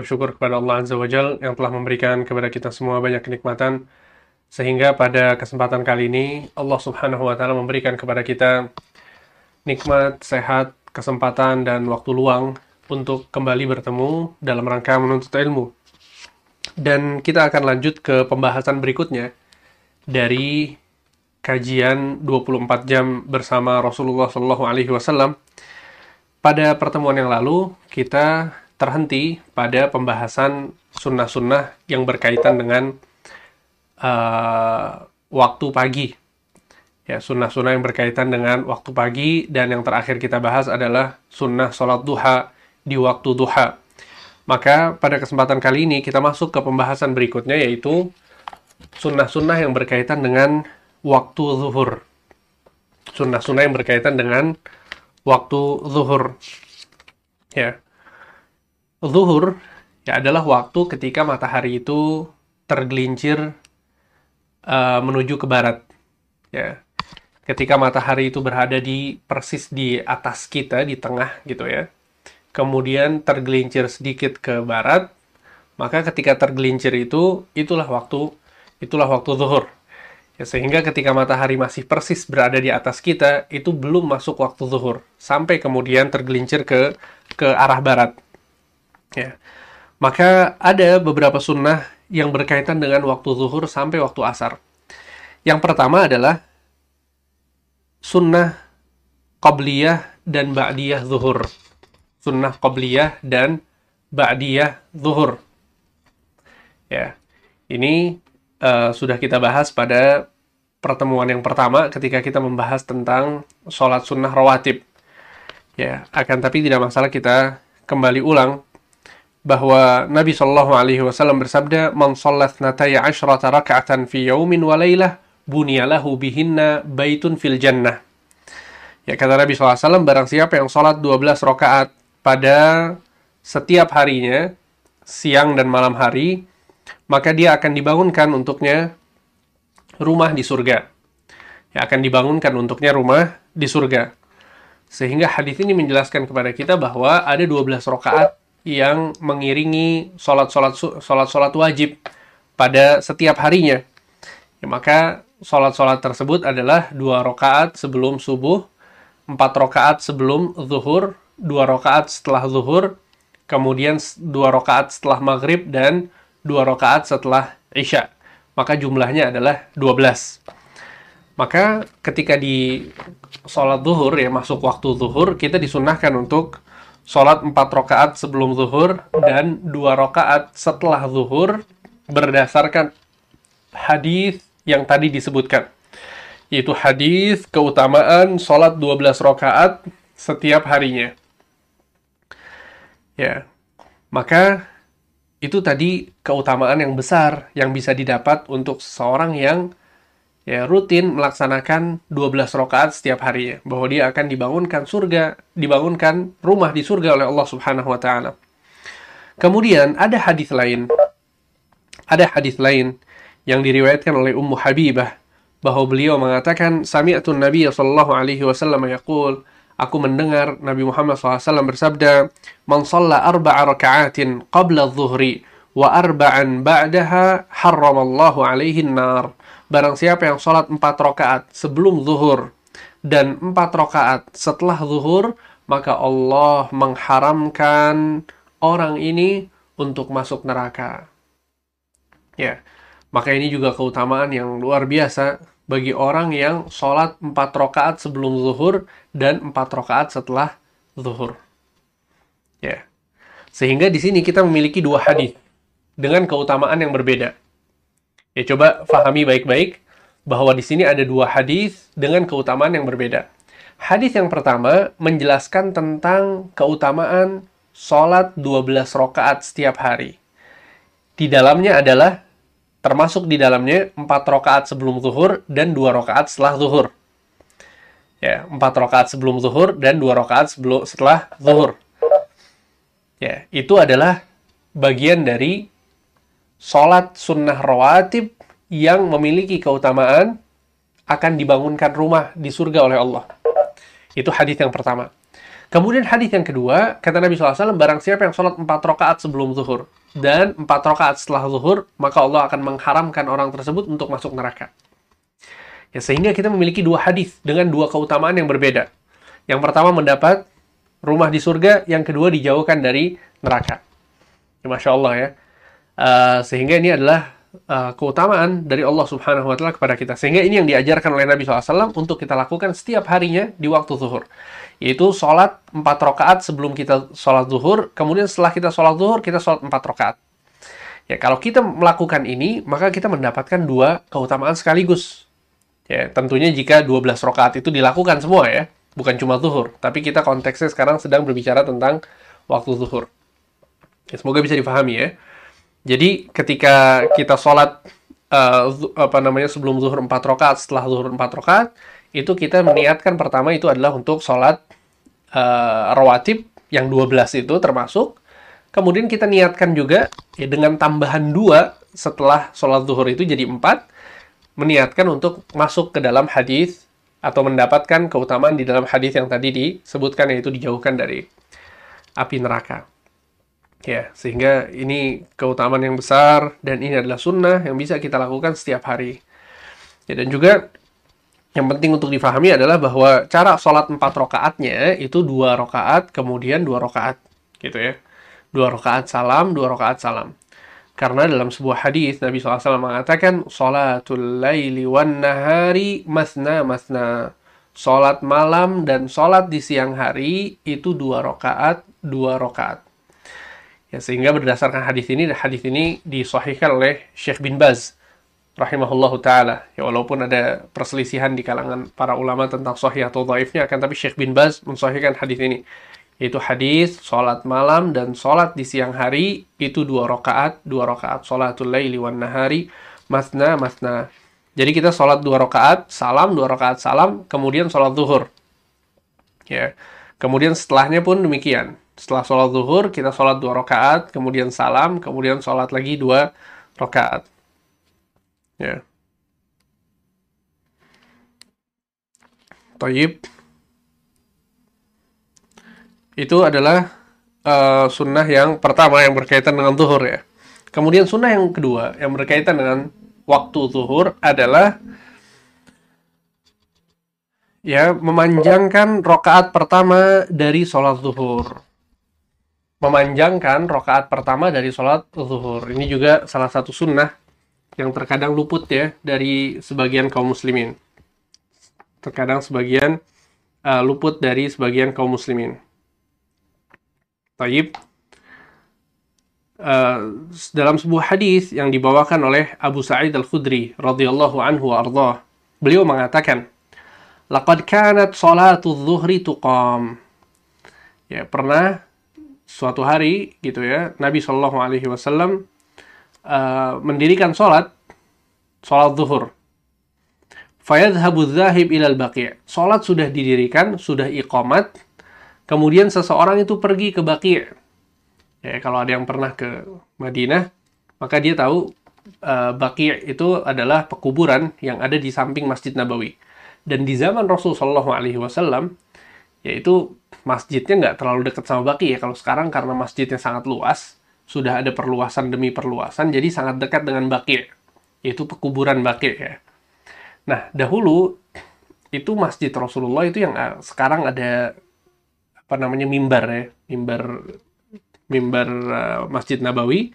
Bersyukur kepada Allah Azza wa Jal yang telah memberikan kepada kita semua banyak kenikmatan sehingga pada kesempatan kali ini Allah Subhanahu wa taala memberikan kepada kita nikmat, sehat, kesempatan dan waktu luang untuk kembali bertemu dalam rangka menuntut ilmu. Dan kita akan lanjut ke pembahasan berikutnya dari kajian 24 jam bersama Rasulullah Shallallahu alaihi wasallam. Pada pertemuan yang lalu kita terhenti pada pembahasan sunnah-sunnah yang berkaitan dengan uh, waktu pagi. Ya, sunnah-sunnah yang berkaitan dengan waktu pagi dan yang terakhir kita bahas adalah sunnah sholat duha di waktu duha. Maka pada kesempatan kali ini kita masuk ke pembahasan berikutnya yaitu sunnah-sunnah yang berkaitan dengan waktu zuhur. Sunnah-sunnah yang berkaitan dengan waktu zuhur. Ya zuhur ya adalah waktu ketika matahari itu tergelincir uh, menuju ke barat. Ya. Ketika matahari itu berada di persis di atas kita di tengah gitu ya. Kemudian tergelincir sedikit ke barat, maka ketika tergelincir itu itulah waktu itulah waktu zuhur. Ya, sehingga ketika matahari masih persis berada di atas kita, itu belum masuk waktu zuhur. Sampai kemudian tergelincir ke ke arah barat. Ya. Maka ada beberapa sunnah yang berkaitan dengan waktu zuhur sampai waktu asar. Yang pertama adalah sunnah qabliyah dan ba'diyah zuhur. Sunnah qabliyah dan ba'diyah zuhur. Ya. Ini uh, sudah kita bahas pada pertemuan yang pertama ketika kita membahas tentang sholat sunnah rawatib. Ya, akan tapi tidak masalah kita kembali ulang bahwa Nabi Shallallahu Alaihi Wasallam bersabda, "Man sallat nataya ashrata raka'atan fi yaumin wa laylah, bunyalahu bihinna baitun fil jannah." Ya kata Nabi SAW, barang siapa yang sholat 12 rakaat pada setiap harinya, siang dan malam hari, maka dia akan dibangunkan untuknya rumah di surga. Ya, akan dibangunkan untuknya rumah di surga. Sehingga hadis ini menjelaskan kepada kita bahwa ada 12 rakaat yang mengiringi sholat-sholat sholat-sholat wajib pada setiap harinya. Ya, maka sholat-sholat tersebut adalah dua rakaat sebelum subuh, empat rakaat sebelum zuhur, dua rakaat setelah zuhur, kemudian dua rakaat setelah maghrib dan dua rakaat setelah isya. Maka jumlahnya adalah 12. Maka ketika di sholat zuhur ya masuk waktu zuhur kita disunahkan untuk sholat empat rakaat sebelum zuhur dan dua rakaat setelah zuhur berdasarkan hadis yang tadi disebutkan yaitu hadis keutamaan sholat 12 rakaat setiap harinya. Ya maka itu tadi keutamaan yang besar yang bisa didapat untuk seorang yang ya rutin melaksanakan 12 rakaat setiap harinya bahwa dia akan dibangunkan surga, dibangunkan rumah di surga oleh Allah Subhanahu wa taala. Kemudian ada hadis lain. Ada hadis lain yang diriwayatkan oleh Ummu Habibah bahwa beliau mengatakan sami'tu Nabi sallallahu alaihi wasallam yaqul aku mendengar Nabi Muhammad SAW bersabda man shalla arba'a raka'atin qabla adh-dhuhri wa arba'an ba'daha harramallahu alaihi an-nar Barang siapa yang sholat empat rakaat sebelum zuhur dan empat rakaat setelah zuhur, maka Allah mengharamkan orang ini untuk masuk neraka. Ya, maka ini juga keutamaan yang luar biasa bagi orang yang sholat empat rakaat sebelum zuhur dan empat rakaat setelah zuhur. Ya, sehingga di sini kita memiliki dua hadis dengan keutamaan yang berbeda. Ya coba fahami baik-baik bahwa di sini ada dua hadis dengan keutamaan yang berbeda. Hadis yang pertama menjelaskan tentang keutamaan sholat 12 rakaat setiap hari. Di dalamnya adalah termasuk di dalamnya 4 rakaat sebelum zuhur dan 2 rakaat setelah zuhur. Ya, 4 rakaat sebelum zuhur dan 2 rakaat sebelum setelah zuhur. Ya, itu adalah bagian dari sholat sunnah rawatib yang memiliki keutamaan akan dibangunkan rumah di surga oleh Allah. Itu hadis yang pertama. Kemudian hadis yang kedua, kata Nabi SAW, barang siapa yang sholat empat rakaat sebelum zuhur dan empat rakaat setelah zuhur, maka Allah akan mengharamkan orang tersebut untuk masuk neraka. Ya, sehingga kita memiliki dua hadis dengan dua keutamaan yang berbeda. Yang pertama mendapat rumah di surga, yang kedua dijauhkan dari neraka. Ya, Masya Allah ya. Uh, sehingga ini adalah uh, keutamaan dari Allah Subhanahu wa taala kepada kita. Sehingga ini yang diajarkan oleh Nabi SAW untuk kita lakukan setiap harinya di waktu zuhur. Yaitu sholat empat rakaat sebelum kita sholat zuhur, kemudian setelah kita sholat zuhur, kita sholat empat rakaat. Ya, kalau kita melakukan ini, maka kita mendapatkan dua keutamaan sekaligus. Ya, tentunya jika 12 rakaat itu dilakukan semua ya, bukan cuma zuhur. Tapi kita konteksnya sekarang sedang berbicara tentang waktu zuhur. Ya, semoga bisa difahami ya. Jadi ketika kita sholat uh, apa namanya sebelum zuhur 4 rakaat, setelah zuhur 4 rakaat, itu kita meniatkan pertama itu adalah untuk sholat uh, rawatib yang 12 itu termasuk. Kemudian kita niatkan juga ya, dengan tambahan dua setelah sholat zuhur itu jadi empat, meniatkan untuk masuk ke dalam hadis atau mendapatkan keutamaan di dalam hadis yang tadi disebutkan yaitu dijauhkan dari api neraka. Ya, sehingga ini keutamaan yang besar dan ini adalah sunnah yang bisa kita lakukan setiap hari. Ya, dan juga yang penting untuk difahami adalah bahwa cara sholat empat rokaatnya itu dua rokaat kemudian dua rokaat gitu ya. Dua rokaat salam dua rokaat salam. Karena dalam sebuah hadis Nabi SAW mengatakan sholatul laili wan nahari masna masna. Sholat malam dan sholat di siang hari itu dua rokaat dua rokaat Ya, sehingga berdasarkan hadis ini, hadis ini disahihkan oleh Syekh bin Baz rahimahullahu taala. Ya walaupun ada perselisihan di kalangan para ulama tentang sahih atau dhaifnya akan tapi Syekh bin Baz mensahihkan hadis ini. Yaitu hadis salat malam dan salat di siang hari itu dua rakaat, dua rakaat salatul laili wan nahari masna masna. Jadi kita salat dua rakaat, salam dua rakaat salam, kemudian salat zuhur. Ya. Kemudian setelahnya pun demikian. Setelah sholat zuhur, kita sholat dua rakaat, kemudian salam, kemudian sholat lagi dua rakaat. Ya. Taib. Itu adalah uh, sunnah yang pertama yang berkaitan dengan zuhur ya. Kemudian sunnah yang kedua yang berkaitan dengan waktu zuhur adalah ya memanjangkan rokaat pertama dari sholat zuhur memanjangkan rokaat pertama dari sholat zuhur. Ini juga salah satu sunnah yang terkadang luput ya dari sebagian kaum muslimin. Terkadang sebagian uh, luput dari sebagian kaum muslimin. Taib. Uh, dalam sebuah hadis yang dibawakan oleh Abu Sa'id Al-Khudri radhiyallahu anhu ardah, beliau mengatakan, "Laqad kanat salatu dhuhri tuqam." Ya, pernah suatu hari gitu ya Nabi Shallallahu Alaihi Wasallam uh, mendirikan sholat sholat zuhur. Fayadhabu zahib ilal baqi. Sholat sudah didirikan, sudah iqamat. Kemudian seseorang itu pergi ke baqi. Ya, kalau ada yang pernah ke Madinah, maka dia tahu uh, baqi itu adalah pekuburan yang ada di samping Masjid Nabawi. Dan di zaman Rasul Shallallahu Alaihi Wasallam, yaitu masjidnya nggak terlalu dekat sama Baki ya. Kalau sekarang karena masjidnya sangat luas, sudah ada perluasan demi perluasan, jadi sangat dekat dengan Baki, yaitu pekuburan Baki ya. Nah, dahulu itu masjid Rasulullah itu yang uh, sekarang ada apa namanya mimbar ya, mimbar mimbar uh, Masjid Nabawi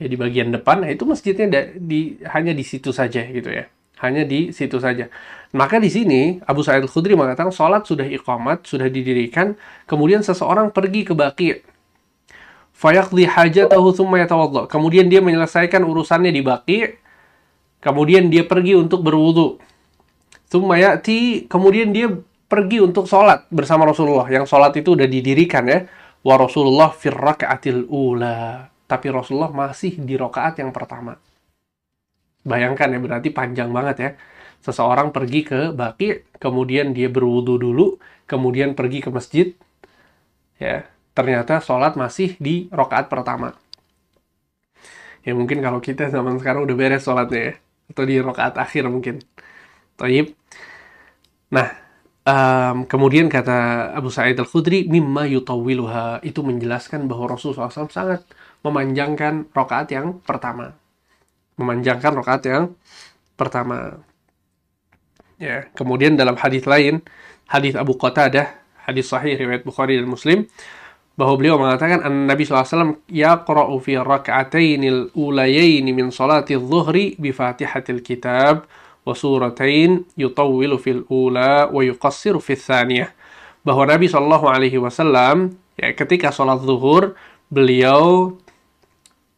ya di bagian depan. Nah, itu masjidnya di hanya di situ saja gitu ya hanya di situ saja. Maka di sini Abu Sa'id Al-Khudri mengatakan sholat sudah iqamat, sudah didirikan, kemudian seseorang pergi ke Baqi. Fayaqdi hajatahu thumma yatawadda. Kemudian dia menyelesaikan urusannya di Baqi, kemudian dia pergi untuk berwudu. Thumma ya'ti, kemudian dia pergi untuk sholat bersama Rasulullah. Yang sholat itu sudah didirikan ya. Wa Rasulullah firraka'atil ula. Tapi Rasulullah masih di rokaat yang pertama. Bayangkan ya, berarti panjang banget ya. Seseorang pergi ke baki, kemudian dia berwudu dulu, kemudian pergi ke masjid, ya ternyata sholat masih di rokaat pertama. Ya mungkin kalau kita zaman sekarang udah beres sholatnya ya, atau di rokaat akhir mungkin. Taib. Nah, Um, kemudian kata Abu Sa'id Al-Khudri, mimma yutawwiluha. Itu menjelaskan bahwa Rasulullah SAW sangat memanjangkan rokaat yang pertama. Memanjangkan rokaat yang pertama. Ya, kemudian dalam hadis lain, hadis Abu Qatadah, hadis sahih riwayat Bukhari dan Muslim, bahwa beliau mengatakan an Nabi SAW yaqra'u fi raka'atainil ulayaini min salati dhuhri bi fatihatil kitab wa suratain yutawwilu fil ula wa yuqassiru fil thaniyah bahwa Nabi Shallallahu Alaihi Wasallam ya ketika sholat zuhur beliau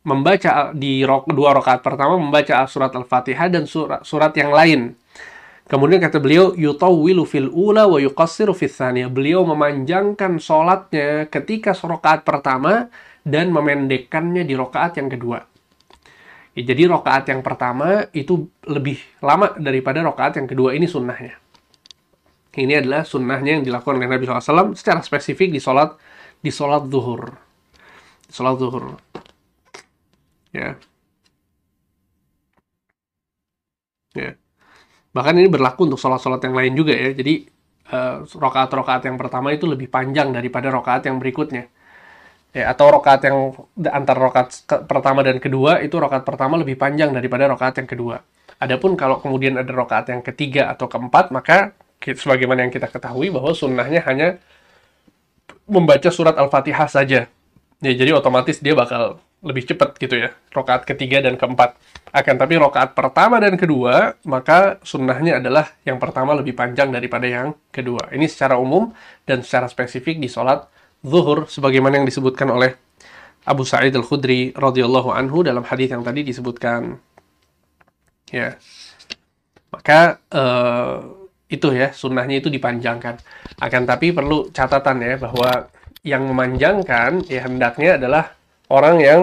membaca di dua rakaat pertama membaca surat al-fatihah dan surat, surat yang lain Kemudian kata beliau, yutawwilu fil ula wa yuqassiru fil. Beliau memanjangkan sholatnya ketika rokaat pertama dan memendekkannya di rokaat yang kedua. Ya, jadi rokaat yang pertama itu lebih lama daripada rokaat yang kedua. Ini sunnahnya. Ini adalah sunnahnya yang dilakukan oleh Nabi SAW secara spesifik di sholat di sholat zuhur. Sholat zuhur. Ya. Ya. Bahkan ini berlaku untuk sholat-sholat yang lain juga ya. Jadi uh, rokaat-rokaat yang pertama itu lebih panjang daripada rokaat yang berikutnya. Ya, atau rokaat yang antara rokaat pertama dan kedua itu rokaat pertama lebih panjang daripada rokaat yang kedua. Adapun kalau kemudian ada rokaat yang ketiga atau keempat, maka sebagaimana yang kita ketahui bahwa sunnahnya hanya membaca surat Al-Fatihah saja. Ya, jadi otomatis dia bakal lebih cepat gitu ya, rokaat ketiga dan keempat. Akan tapi rokaat pertama dan kedua, maka sunnahnya adalah yang pertama lebih panjang daripada yang kedua. Ini secara umum dan secara spesifik di sholat zuhur, sebagaimana yang disebutkan oleh Abu Sa'id Al-Khudri radhiyallahu anhu dalam hadis yang tadi disebutkan. Ya. Maka uh, itu ya, sunnahnya itu dipanjangkan. Akan tapi perlu catatan ya, bahwa yang memanjangkan ya hendaknya adalah orang yang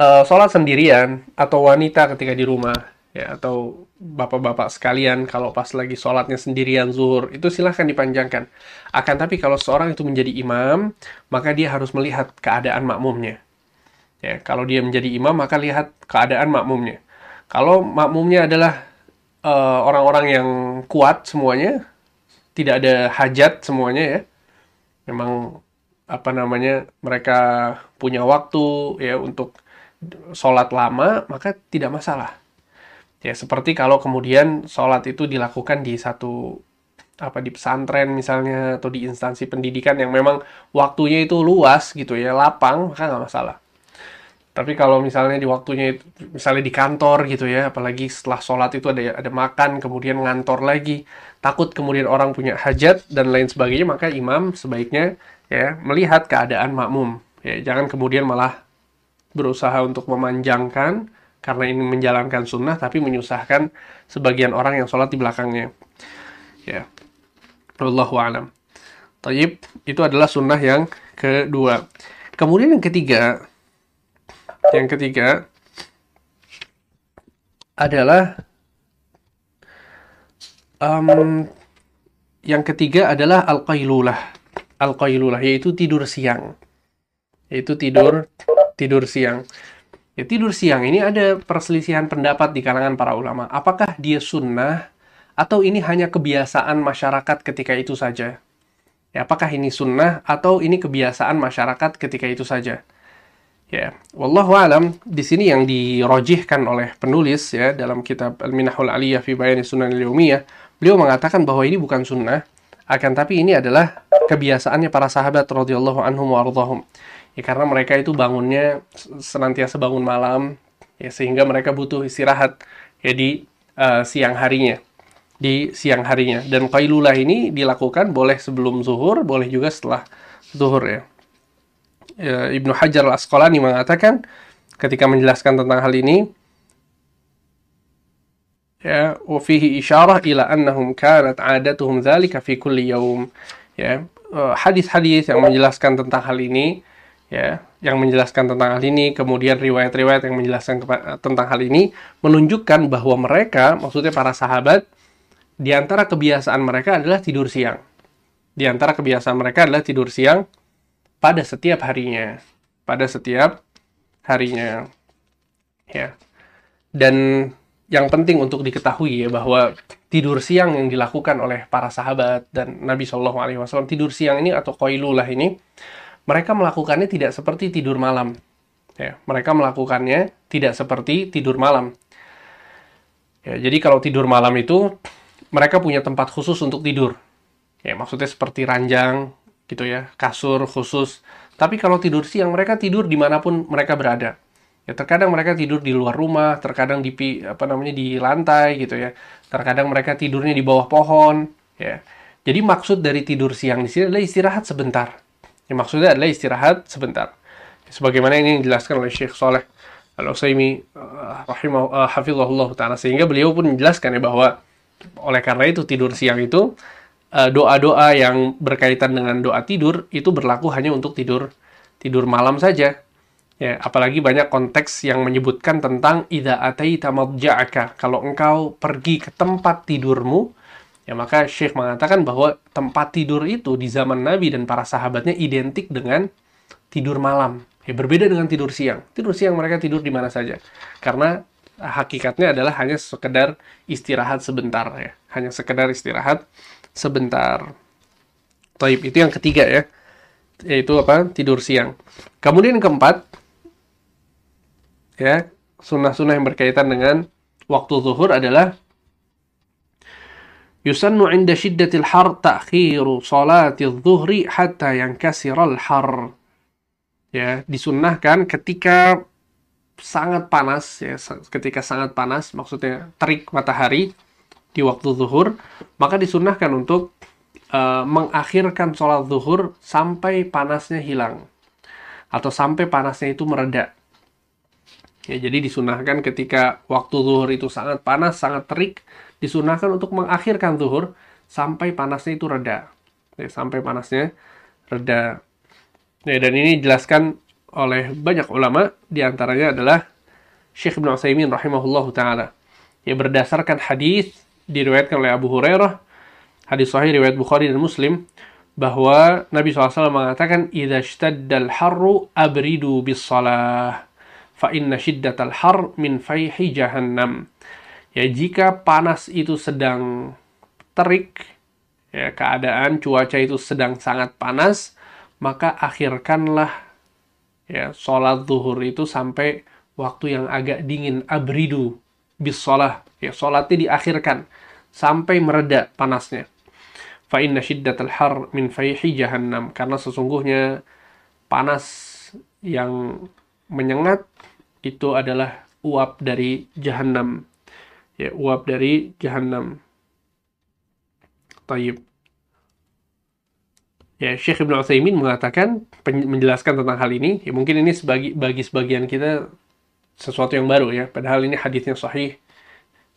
uh, sholat sendirian atau wanita ketika di rumah ya atau bapak-bapak sekalian kalau pas lagi sholatnya sendirian zuhur itu silahkan dipanjangkan. Akan tapi kalau seorang itu menjadi imam maka dia harus melihat keadaan makmumnya. Ya kalau dia menjadi imam maka lihat keadaan makmumnya. Kalau makmumnya adalah eh, orang-orang uh, yang kuat semuanya tidak ada hajat semuanya ya memang apa namanya mereka punya waktu ya untuk sholat lama maka tidak masalah. Ya seperti kalau kemudian sholat itu dilakukan di satu apa di pesantren misalnya atau di instansi pendidikan yang memang waktunya itu luas gitu ya lapang maka nggak masalah. Tapi kalau misalnya di waktunya misalnya di kantor gitu ya apalagi setelah sholat itu ada ada makan kemudian ngantor lagi takut kemudian orang punya hajat dan lain sebagainya maka imam sebaiknya ya melihat keadaan makmum. Ya jangan kemudian malah berusaha untuk memanjangkan karena ini menjalankan sunnah tapi menyusahkan sebagian orang yang sholat di belakangnya. Ya. Allahu alam. Taib itu adalah sunnah yang kedua. Kemudian yang ketiga yang ketiga adalah um, yang ketiga adalah al-qailulah al-qailulah yaitu tidur siang. Yaitu tidur tidur siang. Ya, tidur siang ini ada perselisihan pendapat di kalangan para ulama. Apakah dia sunnah atau ini hanya kebiasaan masyarakat ketika itu saja? Ya, apakah ini sunnah atau ini kebiasaan masyarakat ketika itu saja? Ya, wallahu alam di sini yang dirojihkan oleh penulis ya dalam kitab Al-Minahul Aliyah fi Bayani Sunan Al-Yawmiyah, beliau mengatakan bahwa ini bukan sunnah, akan tapi ini adalah kebiasaannya para sahabat radhiyallahu anhum wa Ya karena mereka itu bangunnya senantiasa bangun malam ya sehingga mereka butuh istirahat ya di uh, siang harinya. Di siang harinya dan qailulah ini dilakukan boleh sebelum zuhur, boleh juga setelah zuhur ya. ya Ibnu Hajar Al-Asqalani mengatakan ketika menjelaskan tentang hal ini ya fihi isyarah ila annahum kanat adatuhum dzalika fi kulli yaum ya eh, hadis-hadis yang menjelaskan tentang hal ini ya yang menjelaskan tentang hal ini kemudian riwayat-riwayat yang menjelaskan tentang hal ini menunjukkan bahwa mereka maksudnya para sahabat di antara kebiasaan mereka adalah tidur siang. Di antara kebiasaan mereka adalah tidur siang pada setiap harinya. Pada setiap harinya. Ya. Dan yang penting untuk diketahui ya bahwa tidur siang yang dilakukan oleh para sahabat dan Nabi Shallallahu Alaihi Wasallam tidur siang ini atau koilulah ini mereka melakukannya tidak seperti tidur malam. Ya mereka melakukannya tidak seperti tidur malam. Ya jadi kalau tidur malam itu mereka punya tempat khusus untuk tidur. Ya maksudnya seperti ranjang gitu ya kasur khusus. Tapi kalau tidur siang mereka tidur di mana pun mereka berada Ya terkadang mereka tidur di luar rumah, terkadang di apa namanya di lantai gitu ya. Terkadang mereka tidurnya di bawah pohon, ya. Jadi maksud dari tidur siang di sini adalah istirahat sebentar. Ya, maksudnya adalah istirahat sebentar. Sebagaimana ini dijelaskan oleh Syekh Soleh Al-Utsaimin uh, rahimah uh, hafizahullah taala sehingga beliau pun menjelaskan ya bahwa oleh karena itu tidur siang itu uh, doa-doa yang berkaitan dengan doa tidur itu berlaku hanya untuk tidur tidur malam saja Ya, apalagi banyak konteks yang menyebutkan tentang idza ataita madja'aka. Kalau engkau pergi ke tempat tidurmu, ya maka Syekh mengatakan bahwa tempat tidur itu di zaman Nabi dan para sahabatnya identik dengan tidur malam. Ya, berbeda dengan tidur siang. Tidur siang mereka tidur di mana saja. Karena hakikatnya adalah hanya sekedar istirahat sebentar ya. Hanya sekedar istirahat sebentar. Taib itu yang ketiga ya. Yaitu apa? Tidur siang. Kemudian yang keempat, ya. Sunnah-sunnah yang berkaitan dengan waktu zuhur adalah yusannu inda shiddatil har ta'khiru salati zuhri hatta yankasiral har. Ya disunnahkan ketika sangat panas ya ketika sangat panas maksudnya terik matahari di waktu zuhur maka disunnahkan untuk uh, mengakhirkan sholat zuhur sampai panasnya hilang. Atau sampai panasnya itu mereda Ya, jadi disunahkan ketika waktu zuhur itu sangat panas, sangat terik, disunahkan untuk mengakhirkan zuhur sampai panasnya itu reda. Ya, sampai panasnya reda. Ya, dan ini dijelaskan oleh banyak ulama, di antaranya adalah Syekh Ibn Utsaimin rahimahullah ta'ala. Ya, berdasarkan hadis diriwayatkan oleh Abu Hurairah, hadis sahih riwayat Bukhari dan Muslim, bahwa Nabi SAW mengatakan, "Idza ishtaddal harru abridu bis salah." Fa inna shiddatal har min fayhi jahannam. Ya jika panas itu sedang terik, ya keadaan cuaca itu sedang sangat panas, maka akhirkanlah ya sholat zuhur itu sampai waktu yang agak dingin. Abridu bis sholat ya sholatnya diakhirkan sampai mereda panasnya. Fa inna shiddatal har min fayhi jahannam. Karena sesungguhnya panas yang menyengat itu adalah uap dari jahanam. Ya, uap dari jahanam. Taib. Ya, Syekh Ibn Utsaimin mengatakan menjelaskan tentang hal ini. Ya, mungkin ini sebagi bagi sebagian kita sesuatu yang baru ya. Padahal ini hadisnya sahih.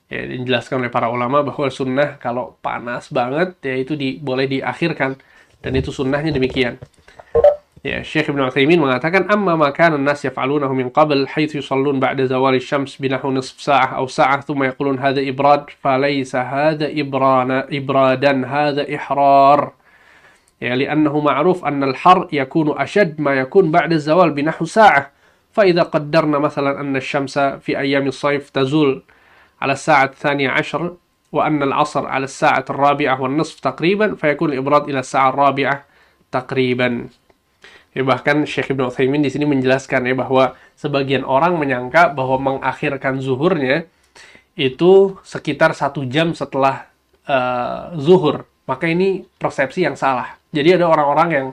Ya, dijelaskan oleh para ulama bahwa sunnah kalau panas banget ya itu di, boleh diakhirkan dan itu sunnahnya demikian. الشيخ ابن عثيمين mengatakan أما ما كان الناس يفعلونه من قبل حيث يصلون بعد زوال الشمس بنحو نصف ساعة أو ساعة ثم يقولون هذا إبراد فليس هذا إبرانا إبرادا هذا إحرار. يعني لأنه معروف أن الحر يكون أشد ما يكون بعد الزوال بنحو ساعة. فإذا قدرنا مثلا أن الشمس في أيام الصيف تزول على الساعة الثانية عشر وأن العصر على الساعة الرابعة والنصف تقريبا فيكون الإبراد إلى الساعة الرابعة تقريبا. Ya, bahkan Syekh Ibn Uthaymin di sini menjelaskan ya bahwa sebagian orang menyangka bahwa mengakhirkan zuhurnya itu sekitar satu jam setelah uh, zuhur. Maka ini persepsi yang salah. Jadi ada orang-orang yang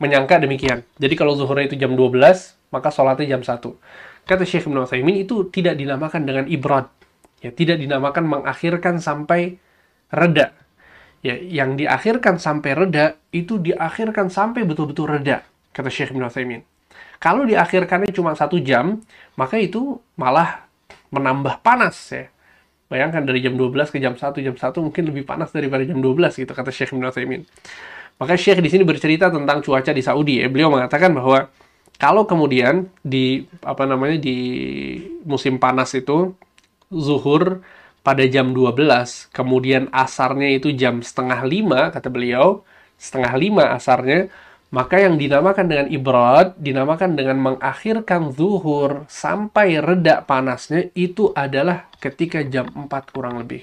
menyangka demikian. Jadi kalau zuhurnya itu jam 12, maka sholatnya jam 1. Kata Syekh Ibn Uthaymin itu tidak dinamakan dengan ibrad. Ya, tidak dinamakan mengakhirkan sampai reda. Ya, yang diakhirkan sampai reda itu diakhirkan sampai betul-betul reda kata Syekh bin Utsaimin. Kalau diakhirkannya cuma satu jam, maka itu malah menambah panas ya. Bayangkan dari jam 12 ke jam 1, jam 1 mungkin lebih panas daripada jam 12 gitu kata Syekh bin Utsaimin. Maka Syekh di sini bercerita tentang cuaca di Saudi ya. Beliau mengatakan bahwa kalau kemudian di apa namanya di musim panas itu zuhur pada jam 12, kemudian asarnya itu jam setengah lima kata beliau, setengah lima asarnya, Maka yang dinamakan dengan ibrad, dinamakan dengan mengakhirkan zuhur sampai reda panasnya, itu adalah ketika jam 4 kurang lebih.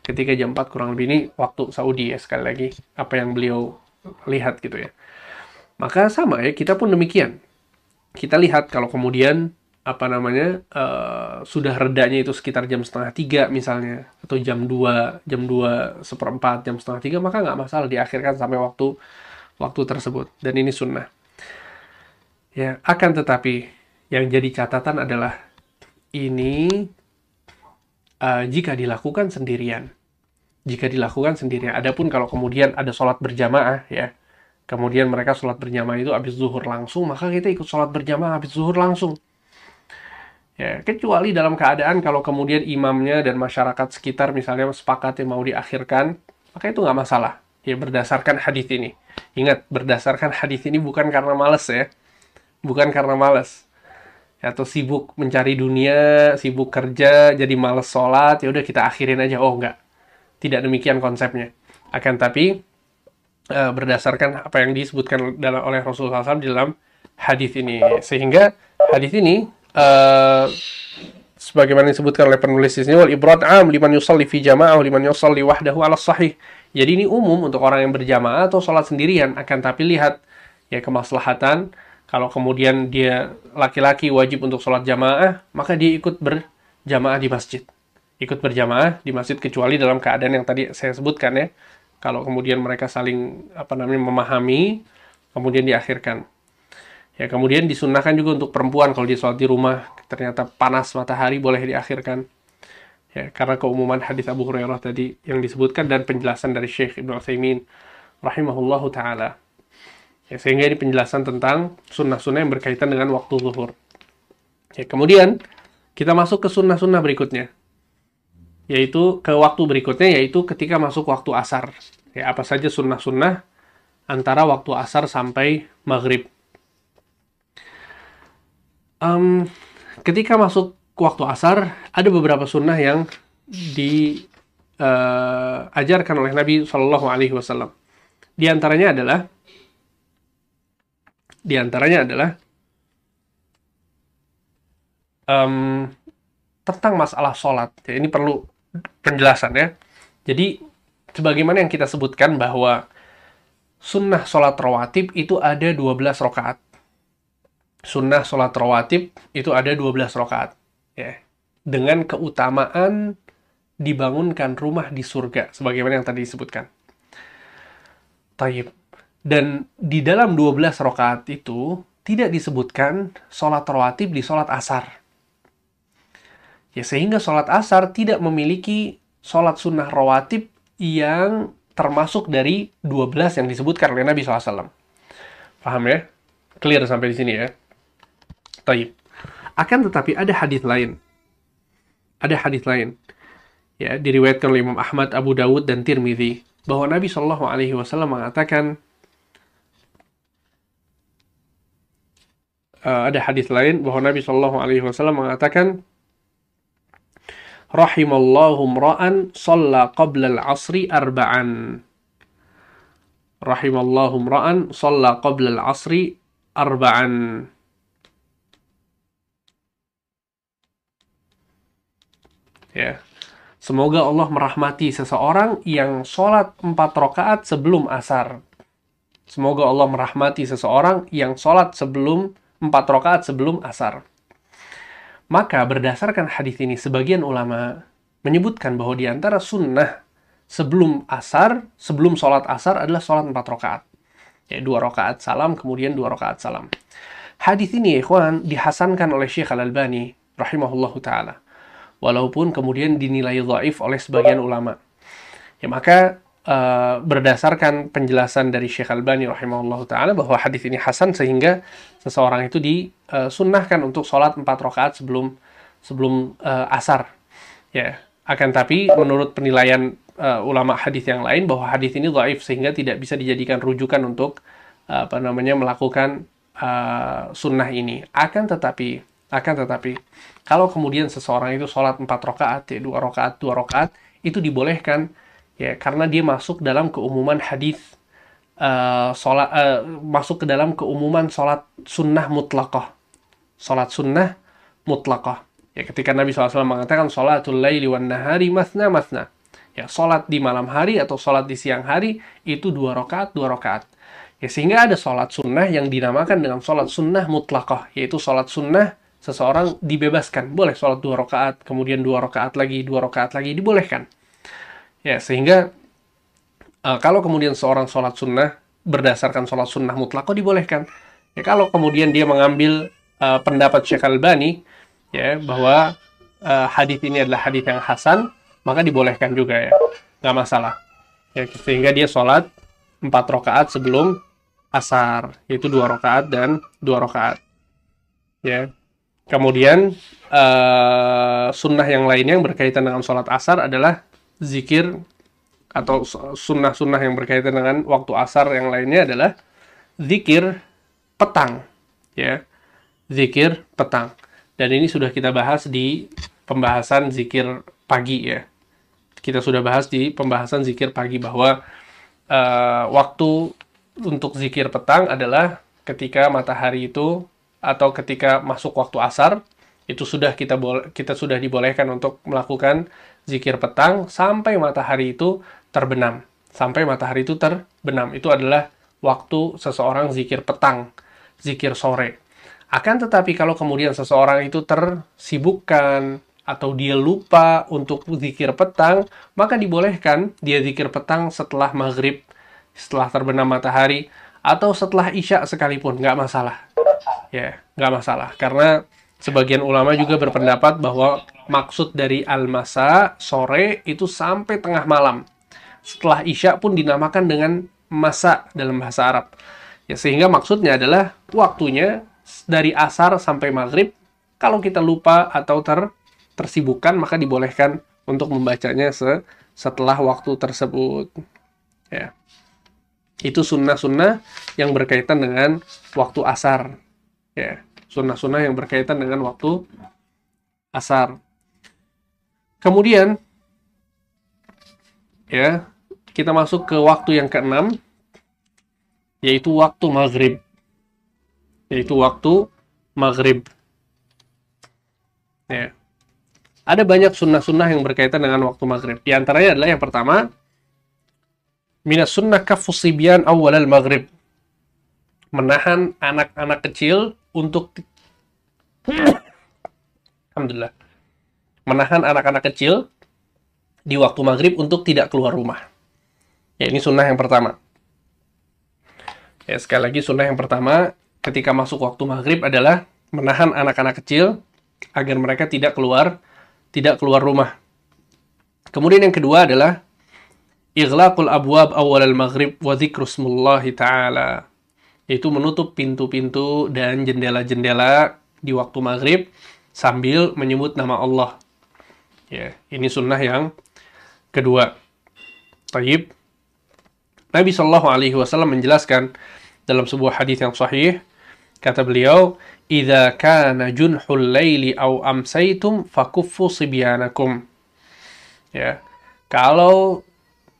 Ketika jam 4 kurang lebih ini waktu Saudi ya sekali lagi, apa yang beliau lihat gitu ya. Maka sama ya, kita pun demikian. Kita lihat kalau kemudian apa namanya uh, sudah redanya itu sekitar jam setengah tiga misalnya atau jam 2 jam 2 seperempat jam setengah tiga maka nggak masalah diakhirkan sampai waktu waktu tersebut. Dan ini sunnah. Ya akan tetapi yang jadi catatan adalah ini uh, jika dilakukan sendirian. Jika dilakukan sendirian. Adapun kalau kemudian ada sholat berjamaah ya kemudian mereka sholat berjamaah itu habis zuhur langsung maka kita ikut sholat berjamaah habis zuhur langsung. Ya, kecuali dalam keadaan kalau kemudian imamnya dan masyarakat sekitar misalnya sepakat yang mau diakhirkan, maka itu nggak masalah. Ya, berdasarkan hadis ini. Ingat, berdasarkan hadis ini bukan karena males ya. Bukan karena males. Atau sibuk mencari dunia, sibuk kerja, jadi males sholat, ya udah kita akhirin aja. Oh, enggak. Tidak demikian konsepnya. Akan tapi, e, berdasarkan apa yang disebutkan dalam, oleh Rasulullah SAW di dalam hadis ini. Sehingga hadis ini uh, sebagaimana disebutkan oleh penulis di sini wal ibrat am liman yusalli fi jamaah liman yusalli wahdahu ala sahih. Jadi ini umum untuk orang yang berjamaah atau sholat sendirian akan tapi lihat ya kemaslahatan. Kalau kemudian dia laki-laki wajib untuk sholat jamaah maka dia ikut berjamaah di masjid. Ikut berjamaah di masjid kecuali dalam keadaan yang tadi saya sebutkan ya. Kalau kemudian mereka saling apa namanya memahami kemudian diakhirkan Ya, kemudian disunahkan juga untuk perempuan kalau dia sholat di rumah, ternyata panas matahari boleh diakhirkan. Ya, karena keumuman hadis Abu Hurairah tadi yang disebutkan dan penjelasan dari Syekh Ibnu Utsaimin rahimahullahu taala. Ya, sehingga ini penjelasan tentang sunnah-sunnah yang berkaitan dengan waktu zuhur. Ya, kemudian kita masuk ke sunnah-sunnah berikutnya. Yaitu ke waktu berikutnya yaitu ketika masuk waktu asar. Ya, apa saja sunnah-sunnah antara waktu asar sampai maghrib um, ketika masuk waktu asar ada beberapa sunnah yang diajarkan uh, oleh Nabi Shallallahu Alaihi Wasallam. Di antaranya adalah di antaranya adalah um, tentang masalah sholat. Ya, ini perlu penjelasan ya. Jadi sebagaimana yang kita sebutkan bahwa sunnah sholat rawatib itu ada 12 rakaat sunnah sholat rawatib itu ada 12 rakaat ya dengan keutamaan dibangunkan rumah di surga sebagaimana yang tadi disebutkan. Taib. Dan di dalam 12 rakaat itu tidak disebutkan sholat rawatib di sholat asar. Ya, sehingga sholat asar tidak memiliki sholat sunnah rawatib yang termasuk dari 12 yang disebutkan oleh Nabi SAW. Paham ya? Clear sampai di sini ya? Taib. Akan tetapi ada hadis lain. Ada hadis lain. Ya, diriwayatkan oleh Imam Ahmad, Abu Dawud dan Tirmidzi bahwa Nabi Shallallahu alaihi wasallam mengatakan uh, ada hadis lain bahwa Nabi Shallallahu alaihi wasallam mengatakan rahimallahu mra'an shalla qabla al-'asri arba'an rahimallahu mra'an shalla qabla al-'asri arba'an Ya. Semoga Allah merahmati seseorang yang sholat empat rakaat sebelum asar. Semoga Allah merahmati seseorang yang sholat sebelum empat rakaat sebelum asar. Maka berdasarkan hadis ini, sebagian ulama menyebutkan bahwa di antara sunnah sebelum asar, sebelum sholat asar adalah sholat empat rakaat. Ya, dua rakaat salam, kemudian dua rakaat salam. Hadis ini, ikhwan, dihasankan oleh Syekh Al-Albani, rahimahullahu ta'ala walaupun kemudian dinilai dhaif oleh sebagian ulama. Ya maka uh, berdasarkan penjelasan dari Syekh Albani rahimahullah taala bahwa hadis ini hasan sehingga seseorang itu disunnahkan untuk sholat empat rakaat sebelum sebelum uh, asar. Ya, akan tapi menurut penilaian uh, ulama hadis yang lain bahwa hadis ini dhaif sehingga tidak bisa dijadikan rujukan untuk uh, apa namanya melakukan uh, sunnah ini. Akan tetapi akan tetapi kalau kemudian seseorang itu sholat empat rakaat, ya dua rakaat, dua rakaat, itu dibolehkan ya karena dia masuk dalam keumuman hadis uh, sholat uh, masuk ke dalam keumuman sholat sunnah mutlaqah. Sholat sunnah mutlaqah. Ya, ketika Nabi SAW mengatakan sholatul laili wan nahari masna masna. Ya, sholat di malam hari atau sholat di siang hari itu dua rakaat dua rakaat. Ya, sehingga ada sholat sunnah yang dinamakan dengan sholat sunnah mutlaqah, yaitu sholat sunnah seseorang dibebaskan. Boleh sholat dua rakaat, kemudian dua rakaat lagi, dua rakaat lagi, dibolehkan. Ya, sehingga uh, kalau kemudian seorang sholat sunnah berdasarkan sholat sunnah mutlaqah dibolehkan. Ya, kalau kemudian dia mengambil uh, pendapat Syekh Al-Bani, ya bahwa uh, hadis ini adalah hadis yang hasan maka dibolehkan juga ya nggak masalah ya sehingga dia sholat empat rakaat sebelum asar yaitu dua rakaat dan dua rakaat ya kemudian uh, sunnah yang lainnya yang berkaitan dengan sholat asar adalah zikir atau sunnah-sunnah yang berkaitan dengan waktu asar yang lainnya adalah zikir petang ya zikir petang dan ini sudah kita bahas di pembahasan zikir pagi ya. Kita sudah bahas di pembahasan zikir pagi bahwa uh, waktu untuk zikir petang adalah ketika matahari itu atau ketika masuk waktu asar itu sudah kita kita sudah dibolehkan untuk melakukan zikir petang sampai matahari itu terbenam. Sampai matahari itu terbenam. Itu adalah waktu seseorang zikir petang, zikir sore. Akan tetapi kalau kemudian seseorang itu tersibukkan atau dia lupa untuk zikir petang, maka dibolehkan dia zikir petang setelah maghrib, setelah terbenam matahari, atau setelah isya sekalipun, nggak masalah. Ya, nggak masalah. Karena sebagian ulama juga berpendapat bahwa maksud dari al-masa, sore, itu sampai tengah malam. Setelah isya pun dinamakan dengan masa dalam bahasa Arab. Ya, sehingga maksudnya adalah waktunya dari asar sampai maghrib, kalau kita lupa atau ter tersibukkan, maka dibolehkan untuk membacanya se setelah waktu tersebut. Ya. Itu sunnah-sunnah yang berkaitan dengan waktu asar. Ya. Sunnah-sunnah yang berkaitan dengan waktu asar. Kemudian, ya, kita masuk ke waktu yang keenam, yaitu waktu maghrib yaitu waktu maghrib. Ya. Ada banyak sunnah-sunnah yang berkaitan dengan waktu maghrib. Di antaranya adalah yang pertama, minas sunnah kafusibian awal al maghrib. Menahan anak-anak kecil untuk Alhamdulillah. Menahan anak-anak kecil di waktu maghrib untuk tidak keluar rumah. Ya, ini sunnah yang pertama. Ya, sekali lagi sunnah yang pertama, ketika masuk waktu maghrib adalah menahan anak-anak kecil agar mereka tidak keluar tidak keluar rumah. Kemudian yang kedua adalah ighlaqul abwab awal al-maghrib wa ta'ala. Yaitu menutup pintu-pintu dan jendela-jendela di waktu maghrib sambil menyebut nama Allah. Ya, ini sunnah yang kedua. Taib. Nabi Shallallahu Alaihi Wasallam menjelaskan dalam sebuah hadis yang sahih Kata beliau, "Idza kana junhul laili aw amsaitum fakuffu sibyanakum." Ya. Kalau